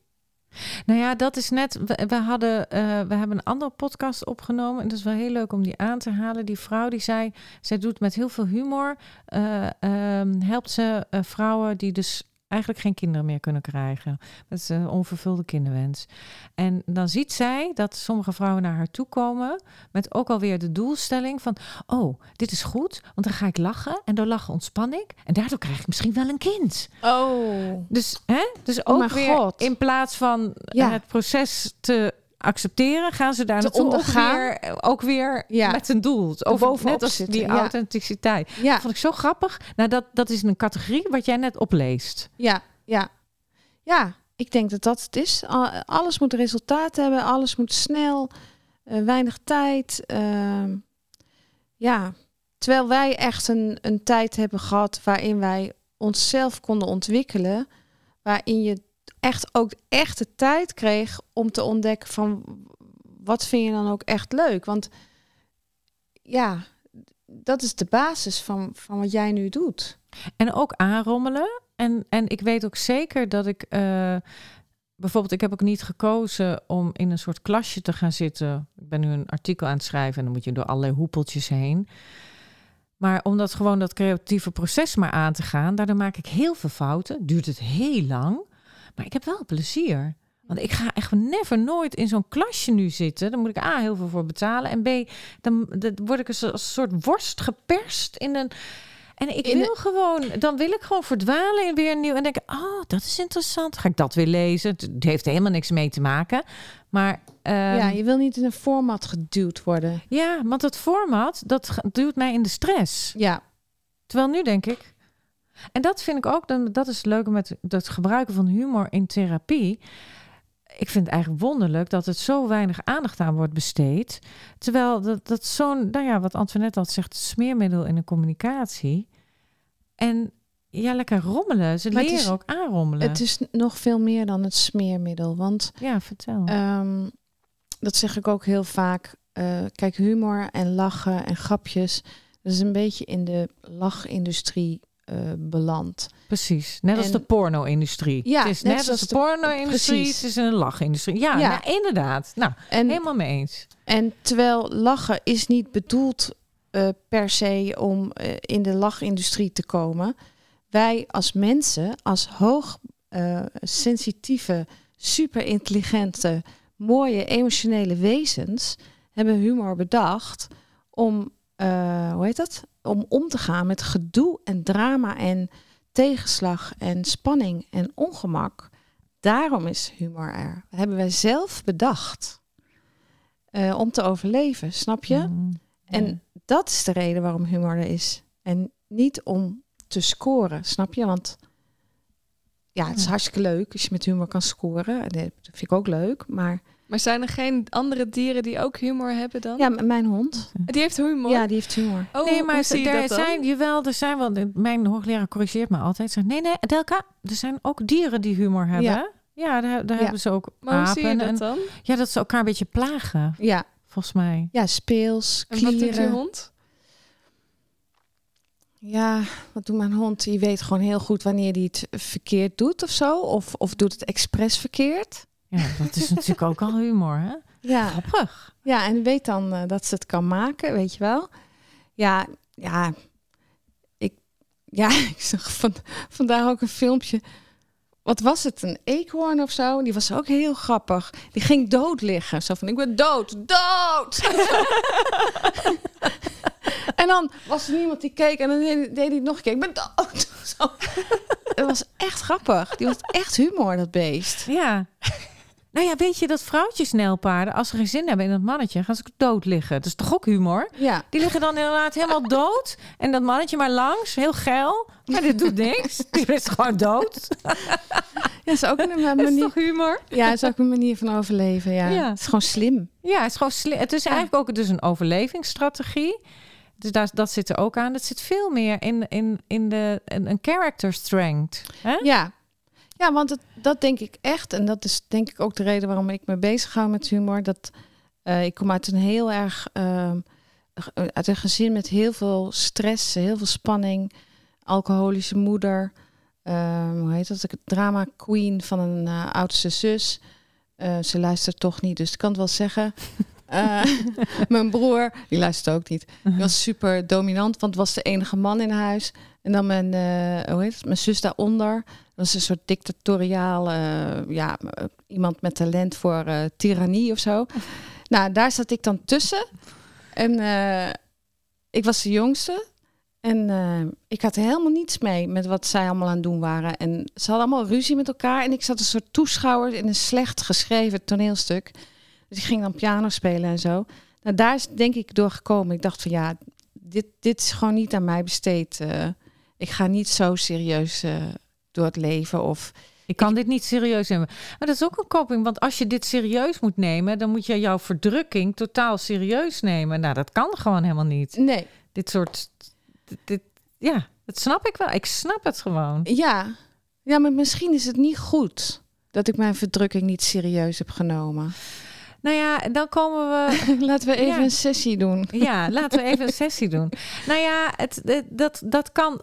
Nou ja, dat is net. We, we hadden, eh, we hebben een andere podcast opgenomen. En dat is wel heel leuk om die aan te halen. Die vrouw die zei, zij doet met heel veel humor. eh, ehm, helpt ze vrouwen die dus eigenlijk geen kinderen meer kunnen krijgen. Dat is een onvervulde kinderwens. En dan ziet zij dat sommige vrouwen naar haar toe komen met ook alweer de doelstelling van, oh, dit is goed, want dan ga ik lachen en door lachen ontspan ik en daardoor krijg ik misschien wel een kind. Oh. Dus, hè? dus Oh ook mijn weer God. in plaats van Ja. het proces te accepteren, gaan ze daar naartoe ook weer, ook weer Ja. met een doel. Over, net als zitten, die ja. authenticiteit. Ja, Dat vond ik zo grappig. Nou, dat, dat is een categorie wat jij net opleest. ja, ja. Ja, ik denk dat dat het is. Alles moet resultaat hebben, alles moet snel, eh, weinig tijd. ehm, ja, terwijl wij echt een, een tijd hebben gehad waarin wij onszelf konden ontwikkelen, waarin je echt ook echt de tijd kreeg om te ontdekken van wat vind je dan ook echt leuk. Want ja, dat is de basis van, van wat jij nu doet. En ook aanrommelen. En, en ik weet ook zeker dat ik... eh, bijvoorbeeld, ik heb ook niet gekozen om in een soort klasje te gaan zitten. Ik ben nu een artikel aan het schrijven en dan moet je door allerlei hoepeltjes heen. Maar om dat gewoon dat creatieve proces maar aan te gaan, daardoor maak ik heel veel fouten. Duurt het heel lang, maar ik heb wel plezier. Want ik ga echt never nooit in zo'n klasje nu zitten. Dan moet ik A, heel veel voor betalen. En B, dan, dan word ik als een soort worst geperst in een... En ik wil gewoon, dan wil ik gewoon verdwalen in weer nieuw en denken, oh, dat is interessant. Ga ik dat weer lezen? Het heeft helemaal niks mee te maken. Maar ehm, ja, je wil niet in een format geduwd worden. ja, want het format, dat duwt mij in de stress. Ja, Terwijl nu denk ik, en dat vind ik ook, dat is het leuke met het gebruiken van humor in therapie. ik vind het eigenlijk wonderlijk dat het zo weinig aandacht aan wordt besteed. Terwijl dat, dat zo'n, nou ja, wat Antoinette al zegt, smeermiddel in de communicatie. En ja, lekker rommelen. Ze Maar leren is- ook aanrommelen. Het is nog veel meer dan het smeermiddel. Want Ja, vertel. Ehm, dat zeg ik ook heel vaak. Eh, kijk, humor en lachen en grapjes. Dat is een beetje in de lachindustrie eh, beland. Precies. Net als de porno-industrie. Ja, het is net net, als de porno-industrie. Het is een lachindustrie. Ja, Ja. nou, inderdaad. Nou, En, helemaal mee eens. en terwijl lachen is niet bedoeld eh, per se om eh, in de lachindustrie te komen. Wij als mensen, als hoog sensitieve, super intelligente, mooie emotionele wezens, hebben humor bedacht om, hoe heet dat? Om om te gaan met gedoe en drama en tegenslag en spanning en ongemak. Daarom is humor er. Dat hebben wij zelf bedacht. eh, om te overleven, snap je? Mm, En dat is de reden waarom humor er is. En niet om te scoren, snap je? Want ja, het is hartstikke leuk als je met humor kan scoren. En Dat vind ik ook leuk. Maar Maar zijn er geen andere dieren die ook humor hebben dan? ja, mijn hond. Die heeft humor? Ja, die heeft humor. Oh, nee, hoe maar zie je er dat dan? zijn, jawel, er zijn wel. Mijn hoogleraar corrigeert me altijd. Zegt, nee, nee, Delka, er zijn ook dieren die humor hebben. Ja, Ja. daar, daar Ja. hebben ze ook Maar hoe zie je dat en, dan? ja, dat ze elkaar een beetje plagen, Ja, volgens mij. ja speels, En wat doet je klieren. hond? Ja, wat doet mijn hond? Die weet gewoon heel goed wanneer hij het verkeerd doet of zo. Of, of doet het expres verkeerd. Ja, dat is natuurlijk ook al humor, hè? Ja, Grappig. ja en weet dan eh, dat ze het kan maken, weet je wel. Ja, ja. Ik, ja, ik zag van, vandaag ook een filmpje. Wat was het? Een eekhoorn of zo? Die was ook heel grappig. Die ging dood liggen. Zo van, ik ben dood, dood! en dan was er niemand die keek en dan deed, deed hij nog een keer. Ik ben dood! Zo. Het was echt grappig. Die had echt humor, dat beest. Ja. Nou ja, weet je dat vrouwtjes nijlpaarden, als ze geen zin hebben in dat mannetje, gaan ze dood liggen. Dat is toch ook humor? Ja, Die liggen dan inderdaad helemaal dood. En dat mannetje maar langs, heel geil. Maar dit doet niks. Die is gewoon dood. ja is ook een is manier. toch humor? Ja, is ook een manier van overleven. Ja. Ja. Het is gewoon slim. Ja, het is gewoon sli- Het is eigenlijk ook dus een overlevingsstrategie. Dus daar, dat zit er ook aan. Dat zit veel meer in, in, in de, een, een character strength. Hè? Ja, ja want het, dat denk ik echt. En dat is denk ik ook de reden waarom ik me bezig hou met humor. Dat, eh, ik kom uit een heel erg... ehm, uit een gezin met heel veel stress, heel veel spanning. Alcoholische moeder. ehm, hoe heet dat? De drama queen van een eh, oudste zus. Eh, ze luistert toch niet, dus ik kan het wel zeggen. Eh, mijn broer, die luistert ook niet. Die was super dominant, want was de enige man in huis. En dan mijn, eh, hoe heet het? mijn zus daaronder. Dat was een soort dictatoriaal, eh, ja, eh, iemand met talent voor eh tirannie of zo. Nou, daar zat ik dan tussen. En ik was de jongste. En ik had er helemaal niets mee met wat zij allemaal aan het doen waren. En ze hadden allemaal ruzie met elkaar. En ik zat een soort toeschouwer in een slecht geschreven toneelstuk. Dus ik ging dan piano spelen en zo. Nou, daar is denk ik door gekomen. Ik dacht van ja, dit, dit is gewoon niet aan mij besteed. Ik ga niet zo serieus door het leven. Of Ik kan dit niet serieus nemen. Maar dat is ook een coping. Want als je dit serieus moet nemen, dan moet je jouw verdrukking totaal serieus nemen. Nou, dat kan gewoon helemaal niet. nee, Dit soort. Dit, dit- ja, dat snap ik wel. Ik snap het gewoon. ja. Ja, maar misschien is het niet goed dat ik mijn verdrukking niet serieus heb genomen. Nou ja, dan komen we. Laten we even Ja. een sessie doen. Ja, laten we even een sessie doen. Nou ja, het, het- dat, dat kan.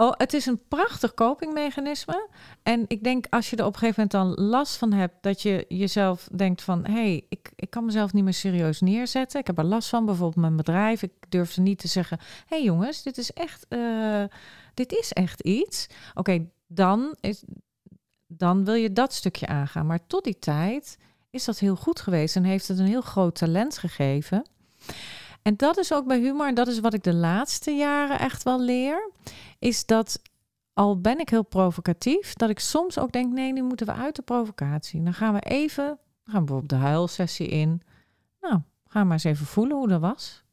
Oh, het is een prachtig copingmechanisme. En ik denk als je er op een gegeven moment dan last van hebt, dat je jezelf denkt van hé, hey, ik, ik kan mezelf niet meer serieus neerzetten. Ik heb er last van, bijvoorbeeld mijn bedrijf. Ik durfde niet te zeggen: hé hey jongens, dit is echt, eh, dit is echt iets. Oké, dan, is, dan wil je dat stukje aangaan. Maar tot die tijd is dat heel goed geweest en heeft het een heel groot talent gegeven. En dat is ook bij humor, en dat is wat ik de laatste jaren echt wel leer, is dat al ben ik heel provocatief, dat ik soms ook denk, nee, nu moeten we uit de provocatie. Dan gaan we even, gaan we bijvoorbeeld de huilsessie in. Nou, ga maar eens even voelen hoe dat was.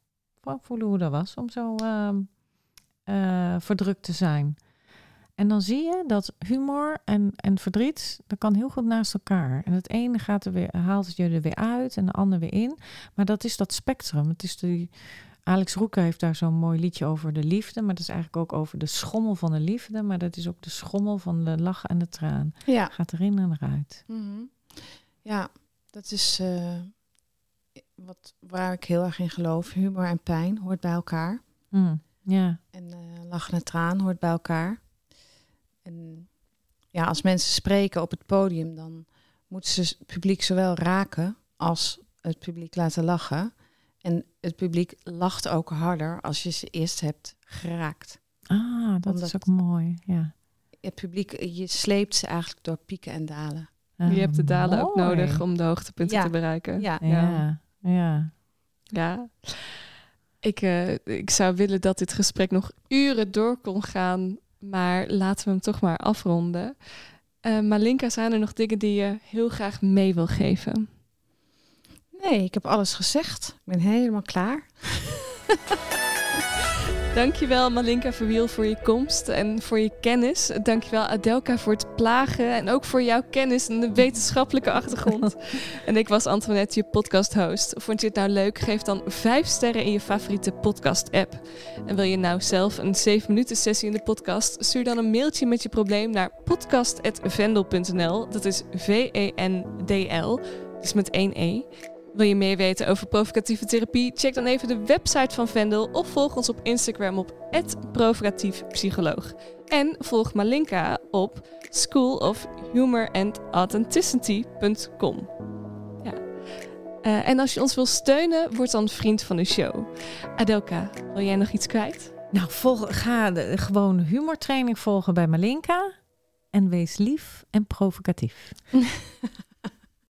Voelen hoe dat was om zo eh, verdrukt te zijn. En dan zie je dat humor en, en verdriet, dat kan heel goed naast elkaar. En het ene gaat er weer, haalt je er weer uit en de ander weer in. Maar dat is dat spectrum. Het is die, Alex Roeke heeft daar zo'n mooi liedje over de liefde. Maar dat is eigenlijk ook over de schommel van de liefde. Maar dat is ook de schommel van de lach en de traan. Ja. Gaat erin en eruit. Mhm. Ja, dat is eh, wat, waar ik heel erg in geloof. Humor en pijn hoort bij elkaar. Mm, ja. En eh lachen en traan hoort bij elkaar. En ja, als mensen spreken op het podium, dan moeten ze het publiek zowel raken als het publiek laten lachen. En het publiek lacht ook harder als je ze eerst hebt geraakt. Ah, dat Omdat- is ook mooi. Ja. Het publiek, je sleept ze eigenlijk door pieken en dalen. Ah, je hebt de dalen ook nodig om de hoogtepunten Ja. te bereiken. Ja, Ja, ja. Ja. Ik, eh, ik zou willen dat dit gesprek nog uren door kon gaan, maar laten we hem toch maar afronden. Eh Malinka, zijn er nog dingen die je heel graag mee wil geven? Nee, ik heb alles gezegd. Ik ben helemaal klaar. Dankjewel Malinka Verwiel voor je komst en voor je kennis. Dankjewel Adelka voor het plagen en ook voor jouw kennis en de wetenschappelijke achtergrond. en ik was Antoinette, je podcast host. Vond je het nou leuk? Geef dan 5 sterren in je favoriete podcast app. En wil je nou zelf een 7 minuten sessie in de podcast? Stuur dan een mailtje met je probleem naar podcast.vendel.nl. Dat is V-E-N-D-L. Dus met één E. Wil je meer weten over provocatieve therapie? Check dan even de website van Vendel of volg ons op Instagram op provocatiefpsycholoog. En volg Malinka op schoolofhumorandAuthenticity.com. Ja. Eh, en als je ons wil steunen, word dan vriend van de show. Adelka, wil jij nog iets kwijt? Nou, volg, ga de, gewoon humortraining volgen bij Malinka. En wees lief en provocatief.